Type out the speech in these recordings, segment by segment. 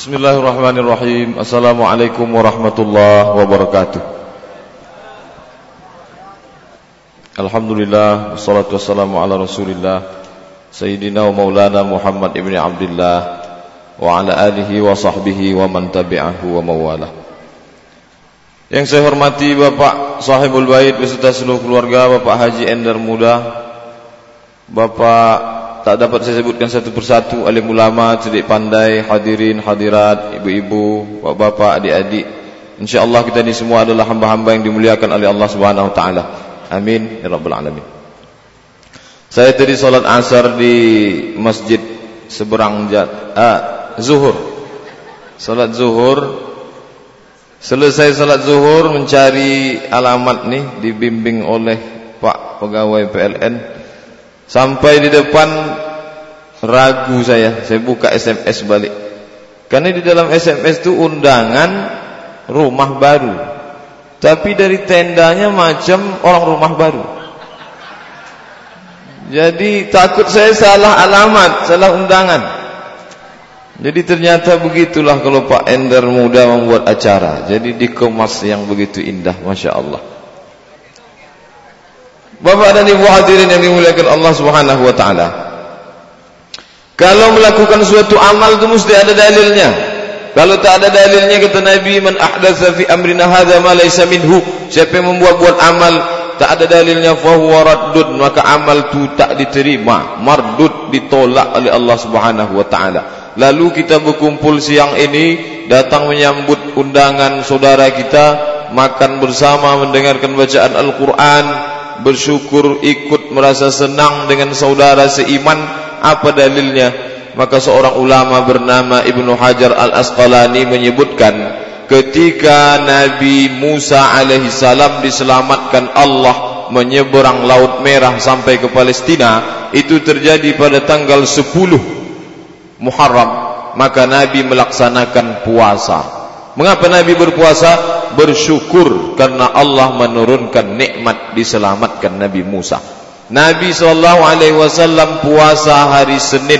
Bismillahirrahmanirrahim. Assalamualaikum warahmatullahi wabarakatuh. Alhamdulillah Wassalatu wassalamu ala rasulillah Sayyidina wa maulana Muhammad ibn Abdullah Wa ala alihi wa sahbihi wa man tabi'ahu wa mawala Yang saya hormati Bapak Sahibul Bait beserta seluruh keluarga Bapak Haji Endar Muda Bapak tak dapat saya sebutkan satu persatu alim ulama, cerdik pandai, hadirin, hadirat, ibu-ibu, bapak-bapak, adik-adik. Insya-Allah kita ini semua adalah hamba-hamba yang dimuliakan oleh Allah Subhanahu wa taala. Amin ya rabbal alamin. Saya tadi solat asar di masjid seberang jat, ah, zuhur. Solat zuhur. Selesai solat zuhur mencari alamat ni dibimbing oleh Pak pegawai PLN Sampai di depan ragu saya, saya buka SMS balik. Karena di dalam SMS itu undangan rumah baru. Tapi dari tendanya macam orang rumah baru. Jadi takut saya salah alamat, salah undangan. Jadi ternyata begitulah kalau Pak Ender muda membuat acara. Jadi dikemas yang begitu indah, Masya Allah. Bapak dan Ibu hadirin yang dimuliakan Allah Subhanahu wa taala. Kalau melakukan suatu amal itu mesti ada dalilnya. Kalau tak ada dalilnya kata Nabi man ahdatsa fi amrina hadza ma laysa minhu. Siapa yang membuat-buat amal tak ada dalilnya fa huwa raddud maka amal itu tak diterima, mardud ditolak oleh Allah Subhanahu wa taala. Lalu kita berkumpul siang ini datang menyambut undangan saudara kita makan bersama mendengarkan bacaan Al-Qur'an bersyukur ikut merasa senang dengan saudara seiman apa dalilnya? Maka seorang ulama bernama Ibnu Hajar Al-Asqalani menyebutkan ketika Nabi Musa alaihi salam diselamatkan Allah menyeberang laut merah sampai ke Palestina itu terjadi pada tanggal 10 Muharram. Maka Nabi melaksanakan puasa Mengapa Nabi berpuasa? Bersyukur karena Allah menurunkan nikmat diselamatkan Nabi Musa. Nabi SAW puasa hari Senin.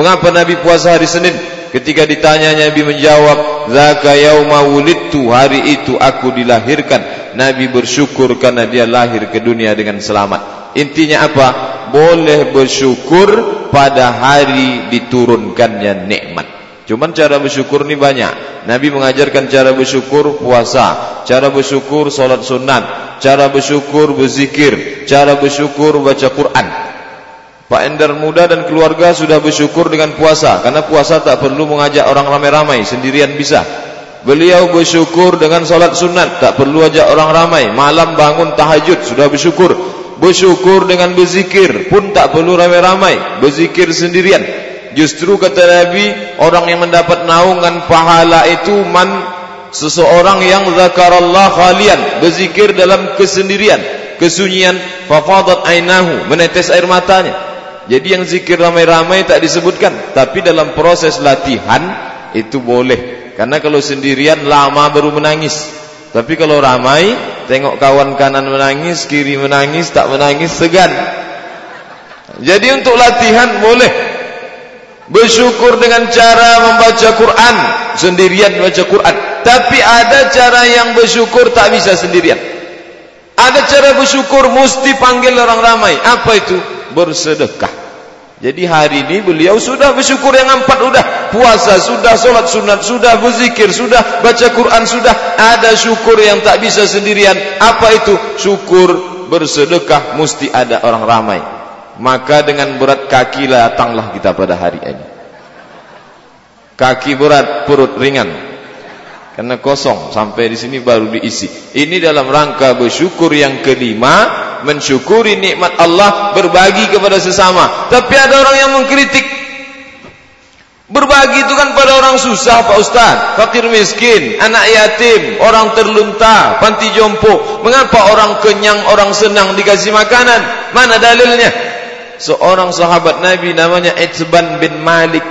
Mengapa Nabi puasa hari Senin? Ketika ditanya Nabi menjawab, "Zaka yauma wulidtu, hari itu aku dilahirkan." Nabi bersyukur karena dia lahir ke dunia dengan selamat. Intinya apa? Boleh bersyukur pada hari diturunkannya nikmat. Cuma cara bersyukur ni banyak. Nabi mengajarkan cara bersyukur puasa, cara bersyukur solat sunat, cara bersyukur berzikir, cara bersyukur baca Quran. Pak Ender muda dan keluarga sudah bersyukur dengan puasa, karena puasa tak perlu mengajak orang ramai-ramai, sendirian bisa. Beliau bersyukur dengan solat sunat, tak perlu ajak orang ramai. Malam bangun tahajud, sudah bersyukur. Bersyukur dengan berzikir, pun tak perlu ramai-ramai. Berzikir sendirian. Justru kata Nabi Orang yang mendapat naungan pahala itu man Seseorang yang zakarallah khalian Berzikir dalam kesendirian Kesunyian Fafadat ainahu Menetes air matanya. Jadi yang zikir ramai-ramai tak disebutkan Tapi dalam proses latihan Itu boleh. Karena kalau sendirian lama baru menangis. Tapi kalau ramai Tengok kawan kanan menangis Kiri menangis Tak menangis segan. Jadi untuk latihan boleh Bersyukur dengan cara membaca Quran. Sendirian membaca Quran. Tapi ada cara yang bersyukur tak bisa sendirian. Ada cara bersyukur mesti panggil orang ramai. Apa itu? Bersedekah. Jadi hari ini beliau sudah bersyukur yang empat sudah. Puasa sudah, solat sunat sudah, berzikir sudah Baca Quran sudah. Ada syukur yang tak bisa sendirian. Apa itu? Syukur bersedekah mesti ada orang ramai maka dengan berat kaki datanglah kita pada hari ini. Kaki berat perut ringan. Karena kosong sampai di sini baru diisi. Ini dalam rangka bersyukur yang kelima mensyukuri nikmat Allah berbagi kepada sesama. Tapi ada orang yang mengkritik. Berbagi itu kan pada orang susah Pak Ustaz. Fakir miskin anak yatim orang terlunta panti jompo. Mengapa orang kenyang orang senang dikasih makanan? Mana dalilnya seorang sahabat Nabi namanya Itban bin Malik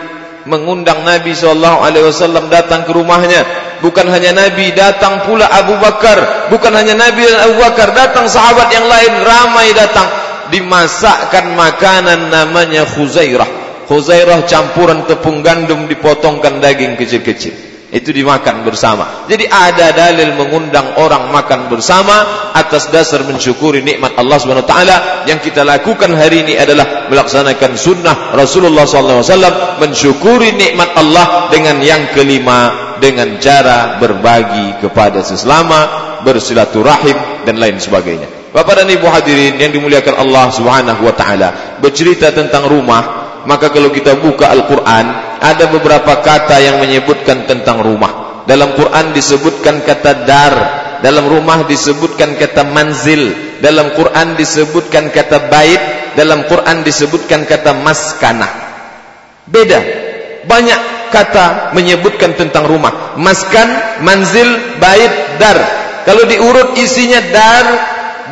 mengundang Nabi SAW datang ke rumahnya. Bukan hanya Nabi datang pula Abu Bakar. Bukan hanya Nabi dan Abu Bakar datang sahabat yang lain ramai datang. Dimasakkan makanan namanya Khuzairah. Khuzairah campuran tepung gandum dipotongkan daging kecil-kecil. Itu dimakan bersama. Jadi ada dalil mengundang orang makan bersama atas dasar mensyukuri nikmat Allah Subhanahu wa taala yang kita lakukan hari ini adalah melaksanakan sunnah Rasulullah sallallahu alaihi wasallam mensyukuri nikmat Allah dengan yang kelima dengan cara berbagi kepada sesama, bersilaturahim dan lain sebagainya. Bapak dan Ibu hadirin yang dimuliakan Allah Subhanahu wa taala, bercerita tentang rumah maka kalau kita buka Al-Quran ada beberapa kata yang menyebutkan tentang rumah. Dalam Quran disebutkan kata dar dalam rumah disebutkan kata manzil dalam Quran disebutkan kata bait dalam Quran disebutkan kata maskanah. Beda. Banyak kata menyebutkan tentang rumah. Maskan, manzil, bait, dar. Kalau diurut isinya dar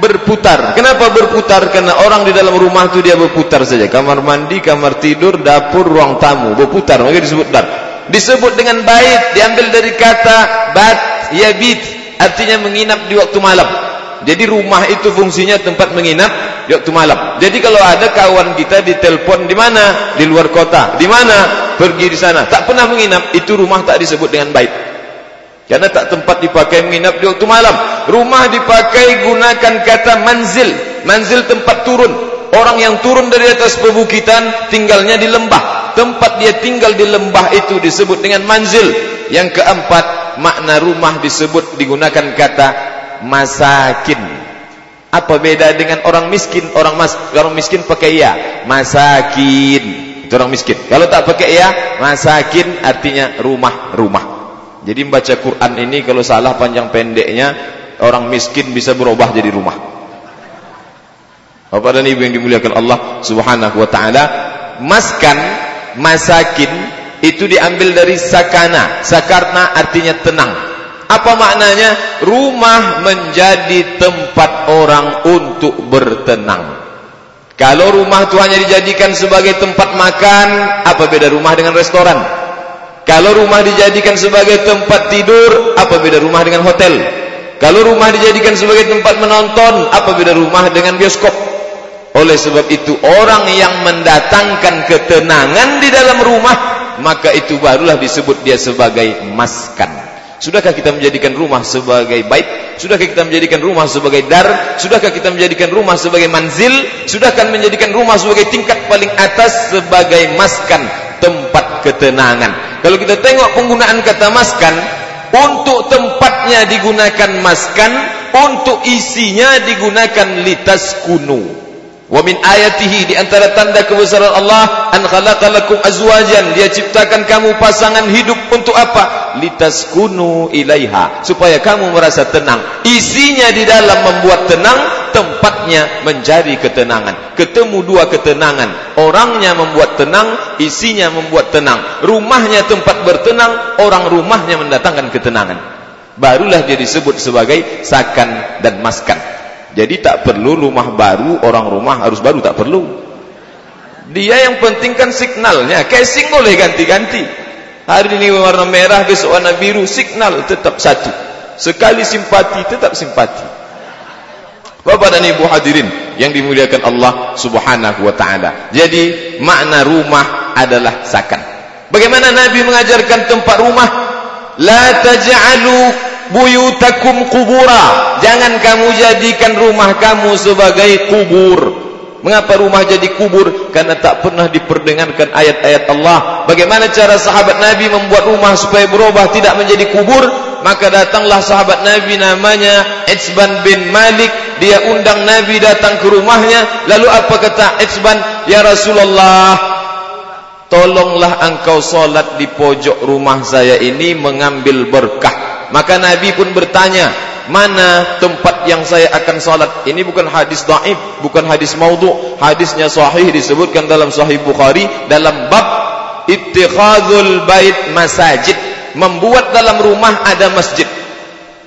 berputar. Kenapa berputar? Karena orang di dalam rumah itu dia berputar saja. Kamar mandi, kamar tidur, dapur, ruang tamu berputar. Maka disebut dar. Disebut dengan bait diambil dari kata bat yabit artinya menginap di waktu malam. Jadi rumah itu fungsinya tempat menginap di waktu malam. Jadi kalau ada kawan kita ditelepon di mana? Di luar kota. Di mana? Pergi di sana. Tak pernah menginap, itu rumah tak disebut dengan bait. Karena tak tempat dipakai menginap di waktu malam. Rumah dipakai gunakan kata manzil. Manzil tempat turun. Orang yang turun dari atas pebukitan tinggalnya di lembah. Tempat dia tinggal di lembah itu disebut dengan manzil. Yang keempat, makna rumah disebut digunakan kata masakin. Apa beda dengan orang miskin? Orang mas, orang miskin pakai ya. Masakin. Itu orang miskin. Kalau tak pakai ya, masakin artinya rumah-rumah. Jadi membaca Quran ini kalau salah panjang pendeknya orang miskin bisa berubah jadi rumah. Bapak dan Ibu yang dimuliakan Allah Subhanahu wa taala, maskan, masakin itu diambil dari sakana. Sakarna artinya tenang. Apa maknanya? Rumah menjadi tempat orang untuk bertenang. Kalau rumah itu hanya dijadikan sebagai tempat makan, apa beda rumah dengan restoran? Kalau rumah dijadikan sebagai tempat tidur, apa beda rumah dengan hotel? Kalau rumah dijadikan sebagai tempat menonton, apa beda rumah dengan bioskop? Oleh sebab itu, orang yang mendatangkan ketenangan di dalam rumah, maka itu barulah disebut dia sebagai maskan. Sudahkah kita menjadikan rumah sebagai bait? Sudahkah kita menjadikan rumah sebagai dar? Sudahkah kita menjadikan rumah sebagai manzil? Sudahkah menjadikan rumah sebagai tingkat paling atas sebagai maskan, tempat ketenangan? Kalau kita tengok penggunaan kata maskan, untuk tempatnya digunakan maskan, untuk isinya digunakan litas kuno. Wa min ayatihi di antara tanda kebesaran Allah an khalaqalakum azwajan dia ciptakan kamu pasangan hidup untuk apa? Litaskunu ilaiha supaya kamu merasa tenang. Isinya di dalam membuat tenang tempatnya menjadi ketenangan. Ketemu dua ketenangan. Orangnya membuat tenang isinya membuat tenang. Rumahnya tempat bertenang orang rumahnya mendatangkan ketenangan. Barulah dia disebut sebagai sakan dan maskan jadi tak perlu rumah baru, orang rumah harus baru tak perlu. Dia yang penting kan signalnya. Casing boleh ganti-ganti. Hari ini warna merah, besok warna biru, signal tetap satu. Sekali simpati tetap simpati. Bapak dan Ibu hadirin yang dimuliakan Allah Subhanahu wa taala. Jadi makna rumah adalah sakan. Bagaimana Nabi mengajarkan tempat rumah? La taj'alu buyutakum kubura. Jangan kamu jadikan rumah kamu sebagai kubur. Mengapa rumah jadi kubur? Karena tak pernah diperdengarkan ayat-ayat Allah. Bagaimana cara sahabat Nabi membuat rumah supaya berubah tidak menjadi kubur? Maka datanglah sahabat Nabi namanya Itzban bin Malik. Dia undang Nabi datang ke rumahnya. Lalu apa kata Itzban ya Rasulullah tolonglah engkau solat di pojok rumah saya ini mengambil berkah Maka Nabi pun bertanya, mana tempat yang saya akan salat? Ini bukan hadis daif, bukan hadis maudhu. Hadisnya sahih disebutkan dalam sahih Bukhari dalam bab ittikhadzul bait masajid. Membuat dalam rumah ada masjid.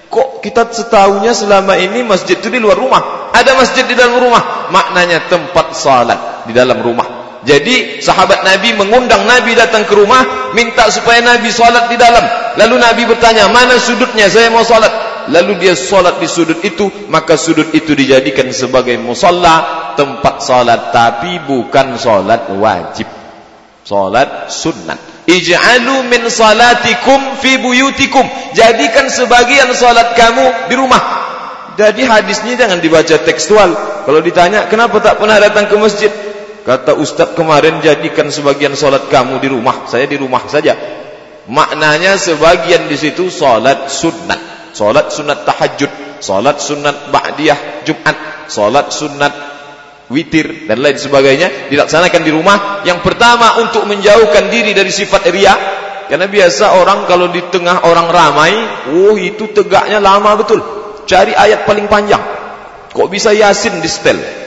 Kok kita setahunya selama ini masjid itu di luar rumah? Ada masjid di dalam rumah. Maknanya tempat salat di dalam rumah. Jadi sahabat Nabi mengundang Nabi datang ke rumah minta supaya Nabi solat di dalam. Lalu Nabi bertanya, "Mana sudutnya? Saya mau solat." Lalu dia solat di sudut itu, maka sudut itu dijadikan sebagai musalla, tempat solat tapi bukan solat wajib. Salat sunat. Ij'alu min salatikum fi buyutikum. Jadikan sebagian salat kamu di rumah. Jadi hadisnya jangan dibaca tekstual. Kalau ditanya, kenapa tak pernah datang ke masjid? Kata ustaz kemarin, jadikan sebagian salat kamu di rumah. Saya di rumah saja. Maknanya sebagian di situ salat sunat. Salat sunat tahajud. Salat sunat ba'diyah Jumat. Salat sunat witir dan lain sebagainya dilaksanakan di rumah yang pertama untuk menjauhkan diri dari sifat ria karena biasa orang kalau di tengah orang ramai oh itu tegaknya lama betul cari ayat paling panjang kok bisa yasin di setel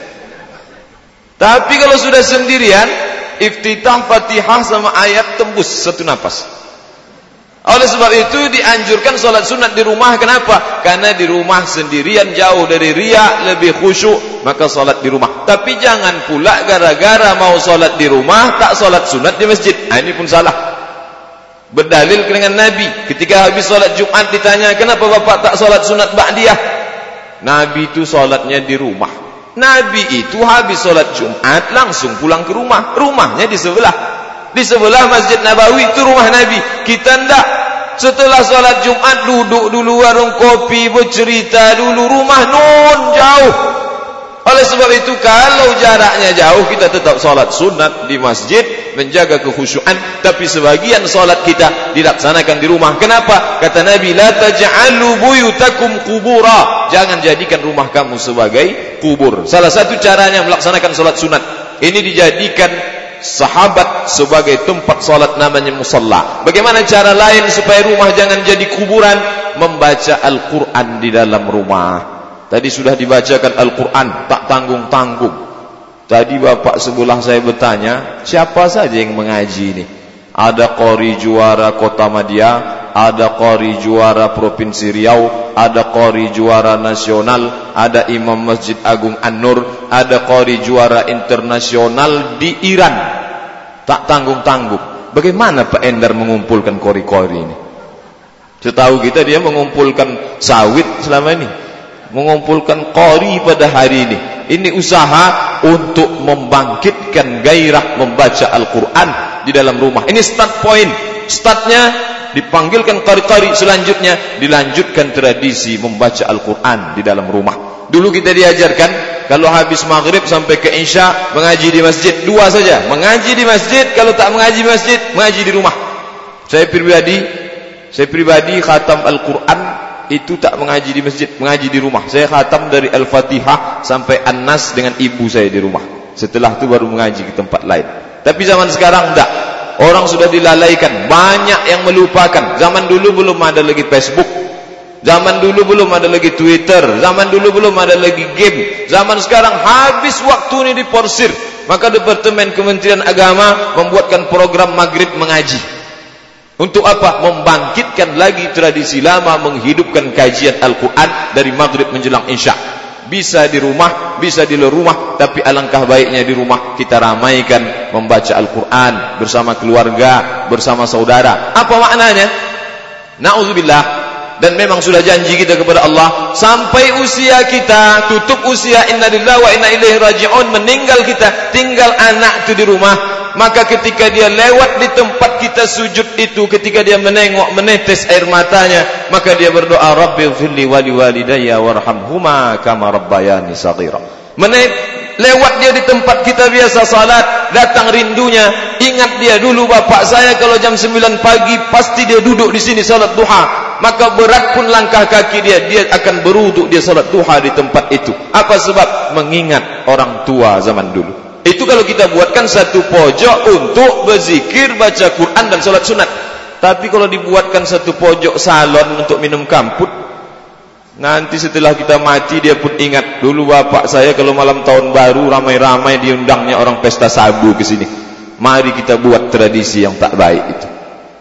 tapi kalau sudah sendirian iftitah fatihah sama ayat tembus satu nafas oleh sebab itu dianjurkan solat sunat di rumah. Kenapa? Karena di rumah sendirian jauh dari riak, lebih khusyuk. Maka solat di rumah. Tapi jangan pula gara-gara mau solat di rumah, tak solat sunat di masjid. Nah, ini pun salah. Berdalil dengan Nabi. Ketika habis solat Jumat ditanya, kenapa bapak tak solat sunat ba'diyah? Nabi itu solatnya di rumah. Nabi itu habis solat Jumat, langsung pulang ke rumah. Rumahnya di sebelah. Di sebelah Masjid Nabawi itu rumah Nabi. Kita tidak setelah salat Jumat duduk dulu warung kopi bercerita dulu rumah nun jauh oleh sebab itu kalau jaraknya jauh kita tetap salat sunat di masjid menjaga kekhusyuan tapi sebagian salat kita dilaksanakan di rumah kenapa kata Nabi la taj'alu buyutakum qubura jangan jadikan rumah kamu sebagai kubur salah satu caranya melaksanakan salat sunat ini dijadikan sahabat sebagai tempat salat namanya musalla. Bagaimana cara lain supaya rumah jangan jadi kuburan? Membaca Al-Quran di dalam rumah. Tadi sudah dibacakan Al-Quran, tak tanggung-tanggung. Tadi bapak sebelah saya bertanya, siapa saja yang mengaji ini? Ada kori juara kota Madia, ada qari juara provinsi Riau, ada qari juara nasional, ada imam Masjid Agung An-Nur, ada qari juara internasional di Iran. Tak tanggung-tanggung. Bagaimana Pak Endar mengumpulkan qari-qari ini? Setahu kita dia mengumpulkan sawit selama ini. Mengumpulkan qari pada hari ini. Ini usaha untuk membangkitkan gairah membaca Al-Quran di dalam rumah. Ini start point. Startnya dipanggilkan kari-kari selanjutnya dilanjutkan tradisi membaca Al-Quran di dalam rumah dulu kita diajarkan kalau habis maghrib sampai ke isya mengaji di masjid dua saja mengaji di masjid kalau tak mengaji di masjid mengaji di rumah saya pribadi saya pribadi khatam Al-Quran itu tak mengaji di masjid mengaji di rumah saya khatam dari Al-Fatihah sampai An-Nas dengan ibu saya di rumah setelah itu baru mengaji ke tempat lain tapi zaman sekarang tidak Orang sudah dilalaikan, banyak yang melupakan. Zaman dulu belum ada lagi Facebook. Zaman dulu belum ada lagi Twitter. Zaman dulu belum ada lagi game. Zaman sekarang habis waktu ini diporsir. Maka Departemen Kementerian Agama membuatkan program maghrib mengaji. Untuk apa? Membangkitkan lagi tradisi lama menghidupkan kajian Al-Quran dari maghrib menjelang insya' bisa di rumah, bisa di luar rumah, tapi alangkah baiknya di rumah kita ramaikan membaca Al-Quran bersama keluarga, bersama saudara. Apa maknanya? Na'udzubillah. Dan memang sudah janji kita kepada Allah sampai usia kita tutup usia inna lillahi wa inna ilaihi raji'un meninggal kita tinggal anak itu di rumah maka ketika dia lewat di tempat kita sujud itu ketika dia menengok menetes air matanya maka dia berdoa rabbi ighfirli wa liwalidayya warhamhuma kama rabbayani saghira. Menet lewat dia di tempat kita biasa salat datang rindunya ingat dia dulu bapak saya kalau jam 9 pagi pasti dia duduk di sini salat duha maka berat pun langkah kaki dia dia akan beruduk dia salat duha di tempat itu apa sebab mengingat orang tua zaman dulu itu kalau kita buatkan satu pojok untuk berzikir, baca Quran dan solat sunat. Tapi kalau dibuatkan satu pojok salon untuk minum kamput, nanti setelah kita mati dia pun ingat dulu bapak saya kalau malam tahun baru ramai-ramai diundangnya orang pesta sabu ke sini. Mari kita buat tradisi yang tak baik itu.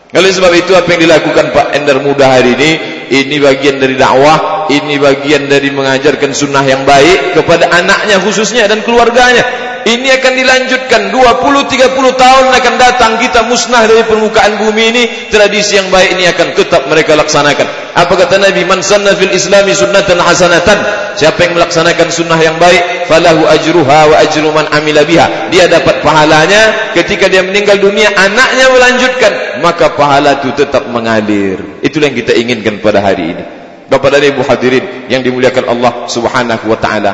Oleh sebab itu apa yang dilakukan Pak Endar Muda hari ini, ini bagian dari dakwah, ini bagian dari mengajarkan sunnah yang baik kepada anaknya khususnya dan keluarganya. ini akan dilanjutkan 20-30 tahun akan datang kita musnah dari permukaan bumi ini. Tradisi yang baik ini akan tetap mereka laksanakan. Apa kata Nabi? Man sanna fil islami sunnatan hasanatan. Siapa yang melaksanakan sunnah yang baik falahu ajruha wa ajru man amila biha. Dia dapat pahalanya. Ketika dia meninggal dunia anaknya melanjutkan maka pahala itu tetap mengalir itulah yang kita inginkan pada hari ini Bapak dan Ibu hadirin yang dimuliakan Allah Subhanahu wa taala.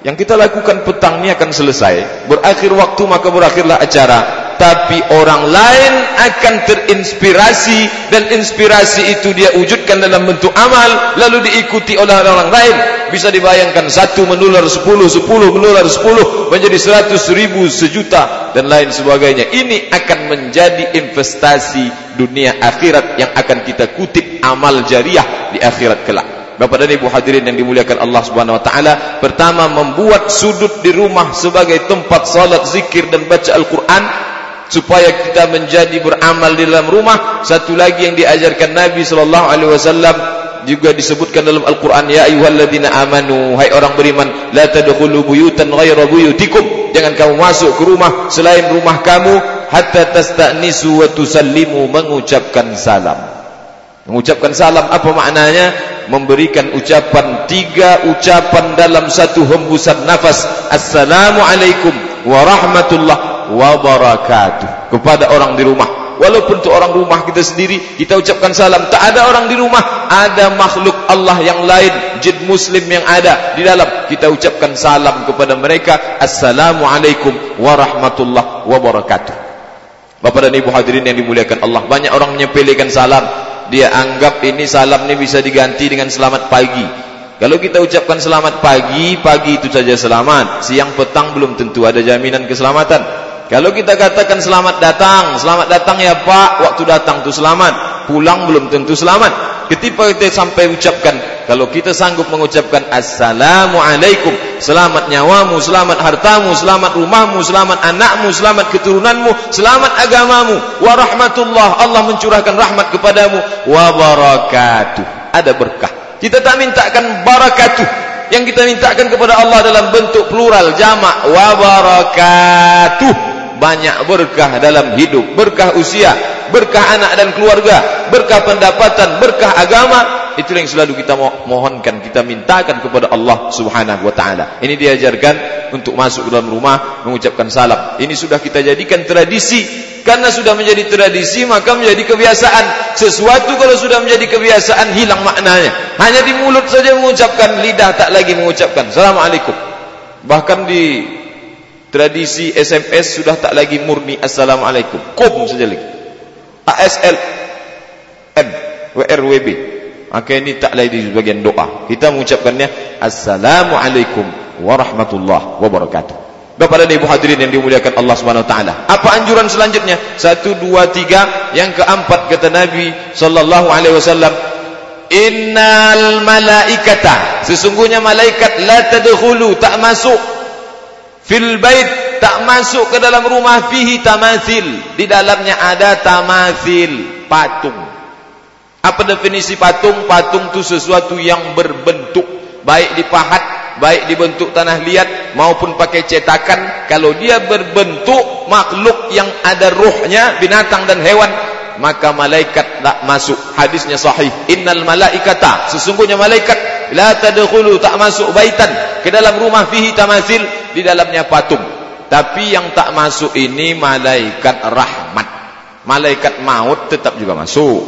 Yang kita lakukan petang ini akan selesai. Berakhir waktu maka berakhirlah acara. Tapi orang lain akan terinspirasi dan inspirasi itu dia wujudkan dalam bentuk amal lalu diikuti oleh orang lain. Bisa dibayangkan satu menular sepuluh, sepuluh menular sepuluh menjadi seratus ribu, sejuta dan lain sebagainya. Ini akan menjadi investasi dunia akhirat yang akan kita kutip amal jariah di akhirat kelak. Bapak dan Ibu hadirin yang dimuliakan Allah Subhanahu wa taala, pertama membuat sudut di rumah sebagai tempat salat, zikir dan baca Al-Qur'an supaya kita menjadi beramal di dalam rumah. Satu lagi yang diajarkan Nabi sallallahu alaihi wasallam juga disebutkan dalam Al-Qur'an, ya ayyuhalladzina amanu, hai orang beriman, la tadkhulu buyutan ghayra buyutikum. Jangan kamu masuk ke rumah selain rumah kamu hatta tasta'nisu wa tusallimu mengucapkan salam. Mengucapkan salam apa maknanya? Memberikan ucapan tiga ucapan dalam satu hembusan nafas. Assalamualaikum warahmatullahi wabarakatuh kepada orang di rumah. Walaupun itu orang rumah kita sendiri, kita ucapkan salam. Tak ada orang di rumah, ada makhluk Allah yang lain, jin muslim yang ada di dalam. Kita ucapkan salam kepada mereka. Assalamualaikum warahmatullahi wabarakatuh. Bapak dan Ibu hadirin yang dimuliakan Allah, banyak orang menyepelekan salam dia anggap ini salam ini bisa diganti dengan selamat pagi. Kalau kita ucapkan selamat pagi, pagi itu saja selamat. Siang petang belum tentu ada jaminan keselamatan. Kalau kita katakan selamat datang, selamat datang ya Pak, waktu datang itu selamat. Pulang belum tentu selamat. Ketika kita sampai ucapkan, kalau kita sanggup mengucapkan Assalamualaikum, selamat nyawamu, selamat hartamu, selamat rumahmu, selamat anakmu, selamat keturunanmu, selamat agamamu, warahmatullah, Allah mencurahkan rahmat kepadamu, wabarakatuh. Ada berkah. Kita tak mintakan barakatuh. Yang kita mintakan kepada Allah dalam bentuk plural, jamak, wabarakatuh banyak berkah dalam hidup, berkah usia, berkah anak dan keluarga, berkah pendapatan, berkah agama. Itu yang selalu kita mohonkan, kita mintakan kepada Allah Subhanahu wa taala. Ini diajarkan untuk masuk dalam rumah mengucapkan salam. Ini sudah kita jadikan tradisi. Karena sudah menjadi tradisi maka menjadi kebiasaan. Sesuatu kalau sudah menjadi kebiasaan hilang maknanya. Hanya di mulut saja mengucapkan, lidah tak lagi mengucapkan. Assalamualaikum. Bahkan di tradisi SMS sudah tak lagi murni. Assalamualaikum. Kum saja lagi. ASL M. WRWB maka ini tak lagi di bagian doa. Kita mengucapkannya Assalamualaikum warahmatullahi wabarakatuh. Bapak dan Ibu hadirin yang dimuliakan Allah Subhanahu wa taala. Apa anjuran selanjutnya? Satu, dua, tiga. Yang keempat kata Nabi sallallahu alaihi wasallam, "Innal malaikata." Sesungguhnya malaikat la tadkhulu, tak masuk fil bait tak masuk ke dalam rumah fihi tamathil di dalamnya ada tamathil patung. Apa definisi patung? Patung itu sesuatu yang berbentuk. Baik dipahat baik dibentuk tanah liat maupun pakai cetakan. Kalau dia berbentuk makhluk yang ada ruhnya binatang dan hewan maka malaikat tak masuk. Hadisnya sahih. Innal malaikata. Sesungguhnya malaikat la tadkhulu tak masuk baitan. Ke dalam rumah fihi tamathil di dalamnya patung. Tapi yang tak masuk ini malaikat rahmat. Malaikat maut tetap juga masuk.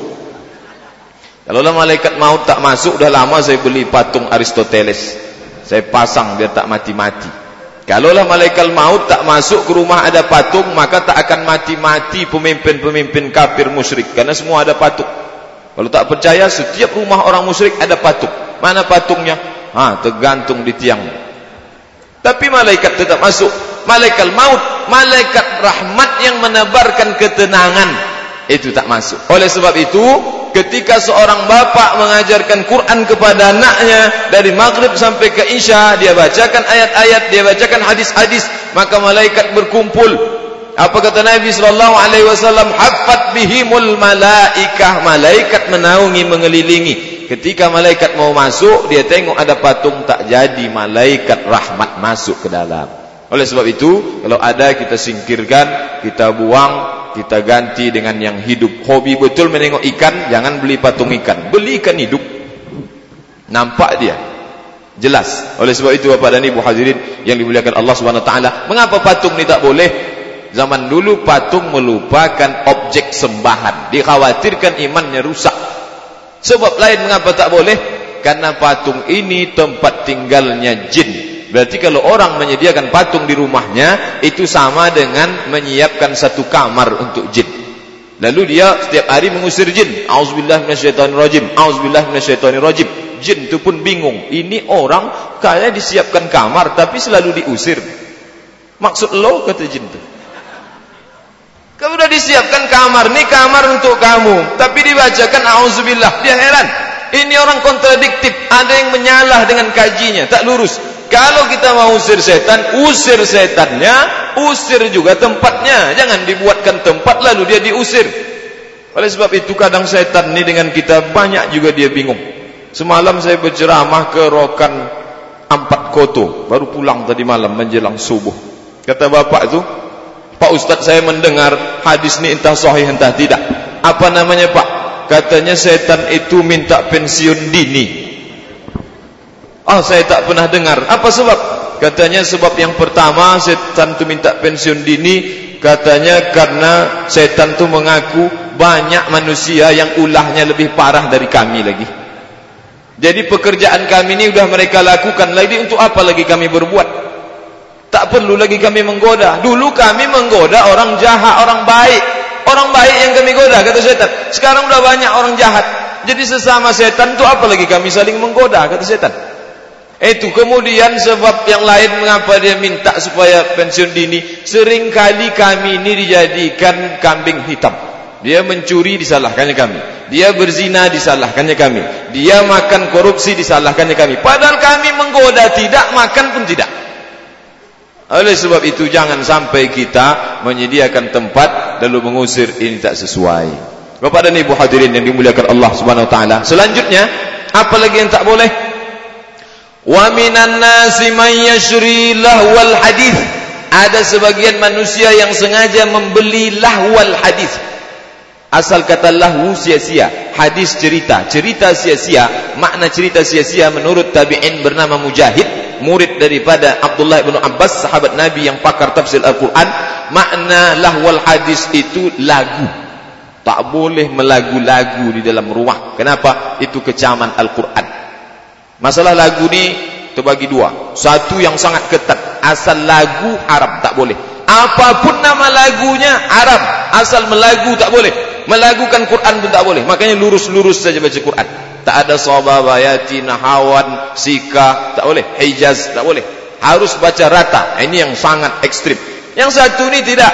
Kalau lah malaikat maut tak masuk dah lama saya beli patung Aristoteles. Saya pasang biar tak mati-mati. Kalau lah malaikat maut tak masuk ke rumah ada patung maka tak akan mati-mati pemimpin-pemimpin kafir musyrik. Karena semua ada patung. Kalau tak percaya setiap rumah orang musyrik ada patung Mana patungnya? Ha, tergantung di tiang. Tapi malaikat tetap masuk. Malaikat maut, malaikat rahmat yang menebarkan ketenangan itu tak masuk. Oleh sebab itu, ketika seorang bapa mengajarkan Quran kepada anaknya dari maghrib sampai ke isya, dia bacakan ayat-ayat, dia bacakan hadis-hadis, maka malaikat berkumpul. Apa kata Nabi sallallahu alaihi wasallam? Haffat bihimul malaikah, malaikat menaungi mengelilingi. Ketika malaikat mau masuk, dia tengok ada patung tak jadi malaikat rahmat masuk ke dalam. Oleh sebab itu, kalau ada kita singkirkan, kita buang, kita ganti dengan yang hidup. Hobi betul menengok ikan, jangan beli patung ikan. Beli ikan hidup. Nampak dia. Jelas. Oleh sebab itu Bapak dan Ibu hadirin yang dimuliakan Allah Subhanahu taala, mengapa patung ni tak boleh? Zaman dulu patung melupakan objek sembahan. Dikhawatirkan imannya rusak. Sebab lain mengapa tak boleh? Karena patung ini tempat tinggalnya jin. Berarti kalau orang menyediakan patung di rumahnya Itu sama dengan menyiapkan satu kamar untuk jin. Lalu dia setiap hari mengusir jin. A'udzubillah minasyaitanirrajim A'udzubillah minasyaitanirrajim Jin itu pun bingung. Ini orang kaya disiapkan kamar Tapi selalu diusir. Maksud lo kata jin itu Kamu sudah disiapkan kamar Ini kamar untuk kamu Tapi dibacakan A'udzubillah Dia heran Ini orang kontradiktif Ada yang menyalah dengan kajinya Tak lurus kalau kita mau usir setan, usir setannya, usir juga tempatnya. Jangan dibuatkan tempat lalu dia diusir. Oleh sebab itu kadang setan ini dengan kita banyak juga dia bingung. Semalam saya berceramah ke Rokan Ampat Koto. Baru pulang tadi malam menjelang subuh. Kata bapak itu, Pak Ustaz saya mendengar hadis ini entah sahih entah tidak. Apa namanya Pak? Katanya setan itu minta pensiun dini. Ah saya tak pernah dengar. Apa sebab? Katanya sebab yang pertama setan tu minta pensiun dini katanya karena setan tu mengaku banyak manusia yang ulahnya lebih parah dari kami lagi. Jadi pekerjaan kami ini sudah mereka lakukan lagi untuk apa lagi kami berbuat? Tak perlu lagi kami menggoda. Dulu kami menggoda orang jahat, orang baik. Orang baik yang kami goda kata setan. Sekarang sudah banyak orang jahat. Jadi sesama setan tu apa lagi kami saling menggoda kata setan. Itu kemudian sebab yang lain mengapa dia minta supaya pensiun dini sering kali kami ini dijadikan kambing hitam dia mencuri disalahkannya kami dia berzina disalahkannya kami dia makan korupsi disalahkannya kami padahal kami menggoda tidak makan pun tidak oleh sebab itu jangan sampai kita menyediakan tempat lalu mengusir ini tak sesuai Bapak dan Ibu hadirin yang dimuliakan Allah Subhanahu wa taala selanjutnya apa lagi yang tak boleh Wa minan nasi man yashri lahwal hadis. Ada sebagian manusia yang sengaja membeli lahwal hadis. Asal kata lahu sia-sia, hadis cerita, cerita sia-sia. Makna cerita sia-sia menurut tabi'in bernama Mujahid, murid daripada Abdullah bin Abbas, sahabat Nabi yang pakar tafsir Al-Quran. Makna lahwal hadis itu lagu. Tak boleh melagu-lagu di dalam rumah. Kenapa? Itu kecaman Al-Quran. Masalah lagu ni terbagi dua. Satu yang sangat ketat. Asal lagu Arab tak boleh. Apapun nama lagunya Arab. Asal melagu tak boleh. Melagukan Quran pun tak boleh. Makanya lurus-lurus saja baca Quran. Tak ada sababayati, nahawan, sika. Tak boleh. Hijaz tak boleh. Harus baca rata. Ini yang sangat ekstrim. Yang satu ni tidak.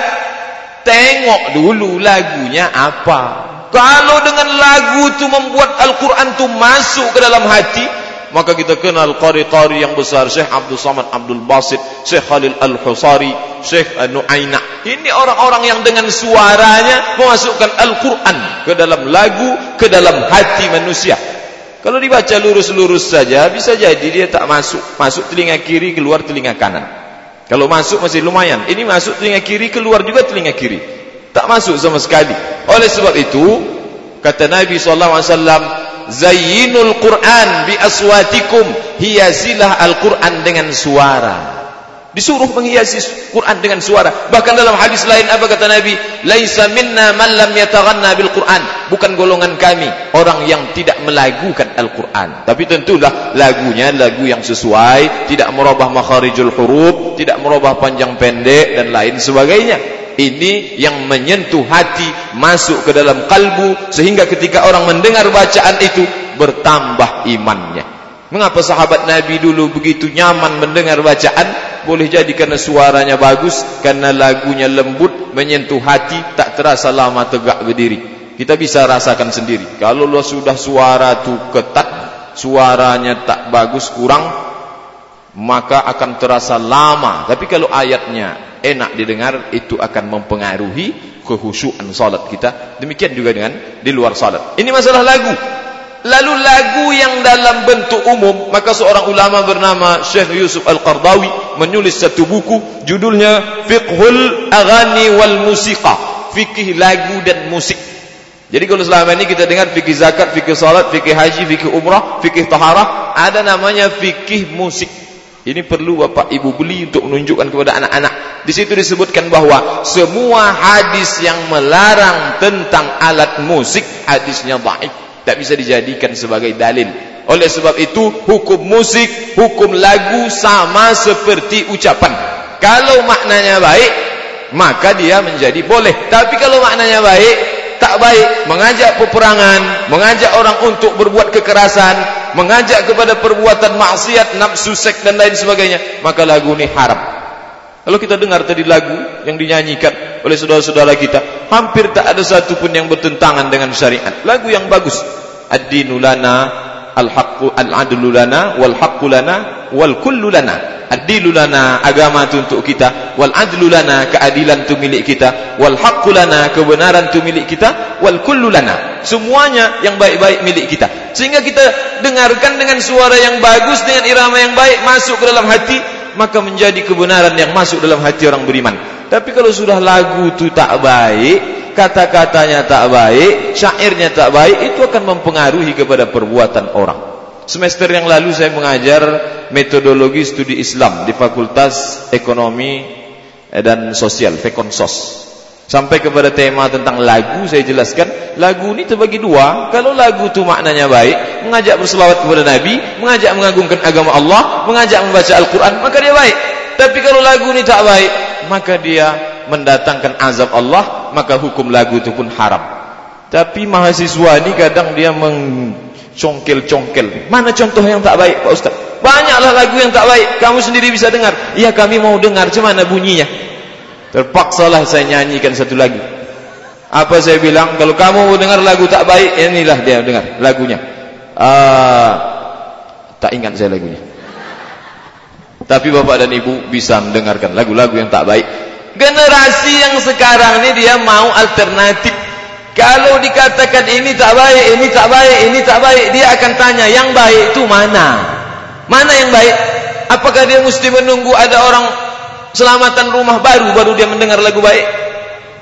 Tengok dulu lagunya apa. Kalau dengan lagu tu membuat Al-Quran tu masuk ke dalam hati, maka kita kenal qari-qari yang besar Syekh Abdul Samad Abdul Basit Syekh Khalil Al-Husari Syekh Nu'aina ini orang-orang yang dengan suaranya memasukkan Al-Quran ke dalam lagu ke dalam hati manusia kalau dibaca lurus-lurus saja bisa jadi dia tak masuk masuk telinga kiri keluar telinga kanan. Kalau masuk masih lumayan. Ini masuk telinga kiri keluar juga telinga kiri. Tak masuk sama sekali. Oleh sebab itu kata Nabi SAW zayyinul Quran bi aswatikum hiasilah Al-Quran dengan suara disuruh menghiasi Quran dengan suara. Bahkan dalam hadis lain apa kata Nabi? Laisa minna man lam yataghanna bil Quran. Bukan golongan kami orang yang tidak melagukan Al-Quran. Tapi tentulah lagunya lagu yang sesuai tidak merubah makharijul huruf tidak merubah panjang pendek dan lain sebagainya. Ini yang menyentuh hati masuk ke dalam kalbu sehingga ketika orang mendengar bacaan itu bertambah imannya. Mengapa sahabat Nabi dulu begitu nyaman mendengar bacaan boleh jadi karena suaranya bagus karena lagunya lembut menyentuh hati tak terasa lama tegak berdiri. Kita bisa rasakan sendiri. Kalau lo sudah suara tu ketat suaranya tak bagus kurang maka akan terasa lama. Tapi kalau ayatnya enak didengar itu akan mempengaruhi kehusuan salat kita. Demikian juga dengan di luar salat ini masalah lagu lalu lagu yang dalam bentuk umum maka seorang ulama bernama Syekh Yusuf Al-Qardawi menulis satu buku judulnya Fiqhul Aghani wal Musiqa fikih lagu dan musik. Jadi kalau selama ini kita dengar fikih zakat, fikih salat, fikih haji, fikih umrah, fikih taharah ada namanya fikih musik. Ini perlu bapak ibu beli untuk menunjukkan kepada anak-anak. Di situ disebutkan bahawa semua hadis yang melarang tentang alat musik hadisnya baik, tak bisa dijadikan sebagai dalil. Oleh sebab itu hukum musik, hukum lagu sama seperti ucapan. Kalau maknanya baik, maka dia menjadi boleh. Tapi kalau maknanya baik, tak baik mengajak peperangan, mengajak orang untuk berbuat kekerasan, mengajak kepada perbuatan maksiat, nafsu seks dan lain sebagainya, maka lagu ini haram. Kalau kita dengar tadi lagu yang dinyanyikan oleh saudara-saudara kita, hampir tak ada satu pun yang bertentangan dengan syariat. Lagu yang bagus. Ad-dinu lana, al-haqqu al-adlu lana, wal-haqqu lana, wal-kullu lana. Adilu lana agama itu untuk kita. Wal adlu lana keadilan itu milik kita. Wal haqqu lana kebenaran itu milik kita. Wal kullu lana. Semuanya yang baik-baik milik kita. Sehingga kita dengarkan dengan suara yang bagus dengan irama yang baik masuk ke dalam hati maka menjadi kebenaran yang masuk dalam hati orang beriman tapi kalau sudah lagu itu tak baik kata-katanya tak baik syairnya tak baik itu akan mempengaruhi kepada perbuatan orang Semester yang lalu saya mengajar metodologi studi Islam di Fakultas Ekonomi dan Sosial, Fekonsos. Sampai kepada tema tentang lagu saya jelaskan, lagu ini terbagi dua. Kalau lagu itu maknanya baik, mengajak berselawat kepada Nabi, mengajak mengagungkan agama Allah, mengajak membaca Al-Quran, maka dia baik. Tapi kalau lagu ini tak baik, maka dia mendatangkan azab Allah, maka hukum lagu itu pun haram. Tapi mahasiswa ini kadang dia meng congkel-congkel. Mana contoh yang tak baik Pak Ustaz? Banyaklah lagu yang tak baik. Kamu sendiri bisa dengar. Ya kami mau dengar. Cuma bunyinya? Terpaksalah saya nyanyikan satu lagu. Apa saya bilang? Kalau kamu mau dengar lagu tak baik, inilah dia dengar lagunya. Uh, tak ingat saya lagunya. Tapi bapak dan ibu bisa mendengarkan lagu-lagu yang tak baik. Generasi yang sekarang ini dia mau alternatif kalau dikatakan ini tak baik, ini tak baik, ini tak baik, dia akan tanya, yang baik itu mana? Mana yang baik? Apakah dia mesti menunggu ada orang selamatan rumah baru baru dia mendengar lagu baik?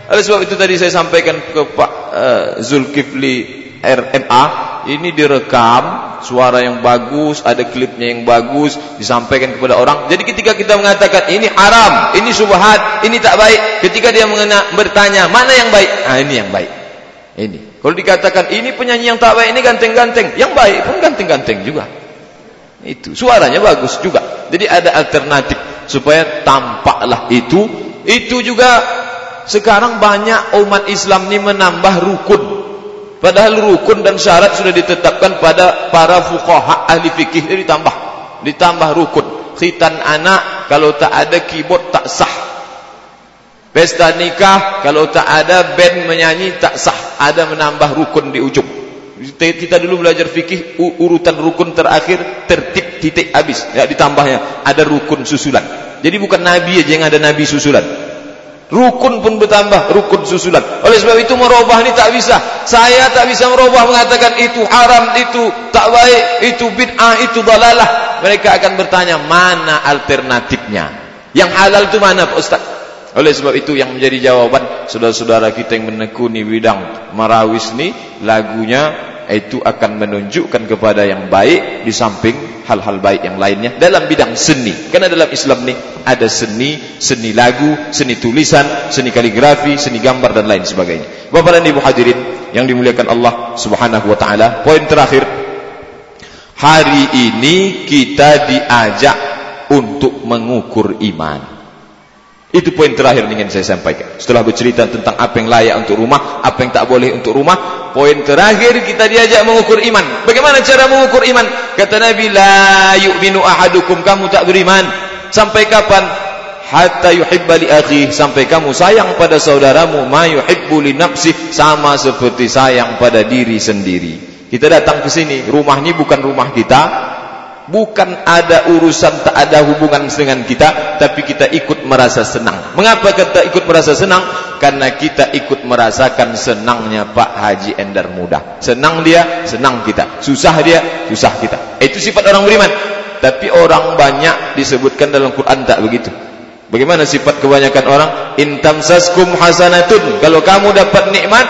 Oleh sebab itu tadi saya sampaikan ke Pak uh, Zulkifli RMA, ini direkam suara yang bagus, ada klipnya yang bagus, disampaikan kepada orang. Jadi ketika kita mengatakan ini haram, ini subhat, ini tak baik, ketika dia mengena, bertanya mana yang baik? Ah ini yang baik. Ini. Kalau dikatakan ini penyanyi yang tak baik ini ganteng-ganteng, yang baik pun ganteng-ganteng juga. Itu suaranya bagus juga. Jadi ada alternatif supaya tampaklah itu. Itu juga sekarang banyak umat Islam ini menambah rukun. Padahal rukun dan syarat sudah ditetapkan pada para fuqaha ahli fikih ini ditambah. Ditambah rukun. Khitan anak kalau tak ada keyboard tak sah. Pesta nikah kalau tak ada band menyanyi tak sah, ada menambah rukun di ujung. Kita dulu belajar fikih urutan rukun terakhir tertib titik habis, ya ditambahnya ada rukun susulan. Jadi bukan nabi aja yang ada nabi susulan. Rukun pun bertambah, rukun susulan. Oleh sebab itu merubah ini tak bisa. Saya tak bisa merubah mengatakan itu haram, itu tak baik, itu bid'ah, itu dalalah. Mereka akan bertanya mana alternatifnya? Yang halal itu mana Pak Ustaz? Oleh sebab itu yang menjadi jawaban saudara-saudara kita yang menekuni bidang marawis ni lagunya itu akan menunjukkan kepada yang baik di samping hal-hal baik yang lainnya dalam bidang seni. Karena dalam Islam ni ada seni, seni lagu, seni tulisan, seni kaligrafi, seni gambar dan lain sebagainya. Bapak dan Ibu hadirin yang dimuliakan Allah Subhanahu wa taala, poin terakhir hari ini kita diajak untuk mengukur iman. Itu poin terakhir yang ingin saya sampaikan. Setelah bercerita tentang apa yang layak untuk rumah, apa yang tak boleh untuk rumah, poin terakhir kita diajak mengukur iman. Bagaimana cara mengukur iman? Kata Nabi, la yu'minu ahadukum, kamu tak beriman. Sampai kapan? Hatta yuhibba li akhi, sampai kamu sayang pada saudaramu, ma yuhibbu li nafsi, sama seperti sayang pada diri sendiri. Kita datang ke sini, rumah ini bukan rumah kita, bukan ada urusan tak ada hubungan dengan kita tapi kita ikut merasa senang. Mengapa kita ikut merasa senang? Karena kita ikut merasakan senangnya Pak Haji Endar Muda. Senang dia senang kita. Susah dia susah kita. Itu sifat orang beriman. Tapi orang banyak disebutkan dalam Quran tak begitu. Bagaimana sifat kebanyakan orang? Intam saskum hasanatun. Kalau kamu dapat nikmat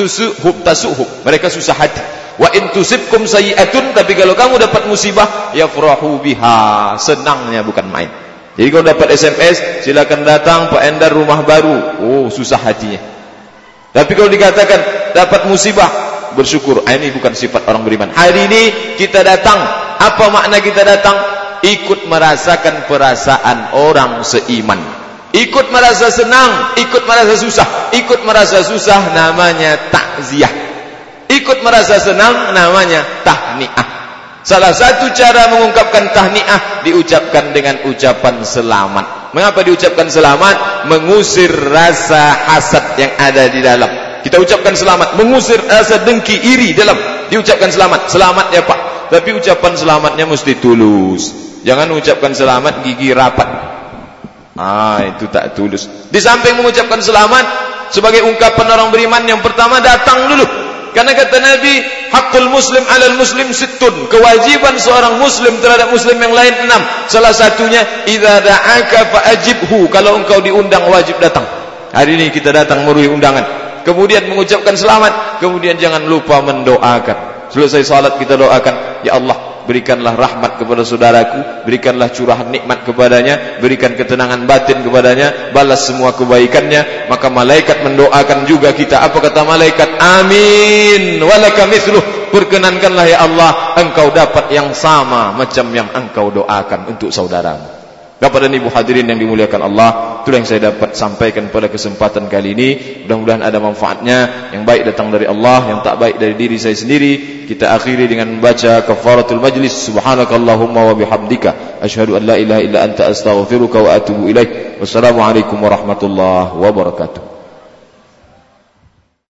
tusuhub tasuhub mereka susah hati wa intusibkum sayiatun tapi kalau kamu dapat musibah yafrahu biha senangnya bukan main jadi kalau dapat SMS silakan datang Pak Endar rumah baru oh susah hatinya tapi kalau dikatakan dapat musibah bersyukur. Ah, ini bukan sifat orang beriman. Hari ini kita datang. Apa makna kita datang? Ikut merasakan perasaan orang seiman. Ikut merasa senang, ikut merasa susah. Ikut merasa susah namanya takziah. Ikut merasa senang namanya tahniah. Salah satu cara mengungkapkan tahniah diucapkan dengan ucapan selamat. Mengapa diucapkan selamat? Mengusir rasa hasad yang ada di dalam kita ucapkan selamat mengusir rasa dengki iri dalam diucapkan selamat selamat ya pak tapi ucapan selamatnya mesti tulus jangan ucapkan selamat gigi rapat ah itu tak tulus. Di samping mengucapkan selamat sebagai ungkapan orang beriman yang pertama datang dulu. Karena kata Nabi hakul muslim alal muslim situn kewajiban seorang muslim terhadap muslim yang lain enam. Salah satunya idza da'aka fa'ajibhu. Kalau engkau diundang wajib datang. Hari ini kita datang meruhi undangan. Kemudian mengucapkan selamat kemudian jangan lupa mendoakan. Selesai salat kita doakan ya Allah berikanlah rahmat kepada saudaraku berikanlah curahan nikmat kepadanya berikan ketenangan batin kepadanya balas semua kebaikannya. Maka malaikat mendoakan juga kita. Apa kata malaikat? Amin. Walaka mithluh. Perkenankanlah ya Allah engkau dapat yang sama macam yang engkau doakan untuk saudaramu Bapak dan Ibu hadirin yang dimuliakan Allah, itulah yang saya dapat sampaikan pada kesempatan kali ini. Mudah-mudahan ada manfaatnya. Yang baik datang dari Allah, yang tak baik dari diri saya sendiri. Kita akhiri dengan membaca kafaratul majlis. Subhanakallahumma wa bihamdika. Ashhadu an la ilaha illa anta astaghfiruka wa atubu ilaih. Wassalamualaikum warahmatullahi wabarakatuh.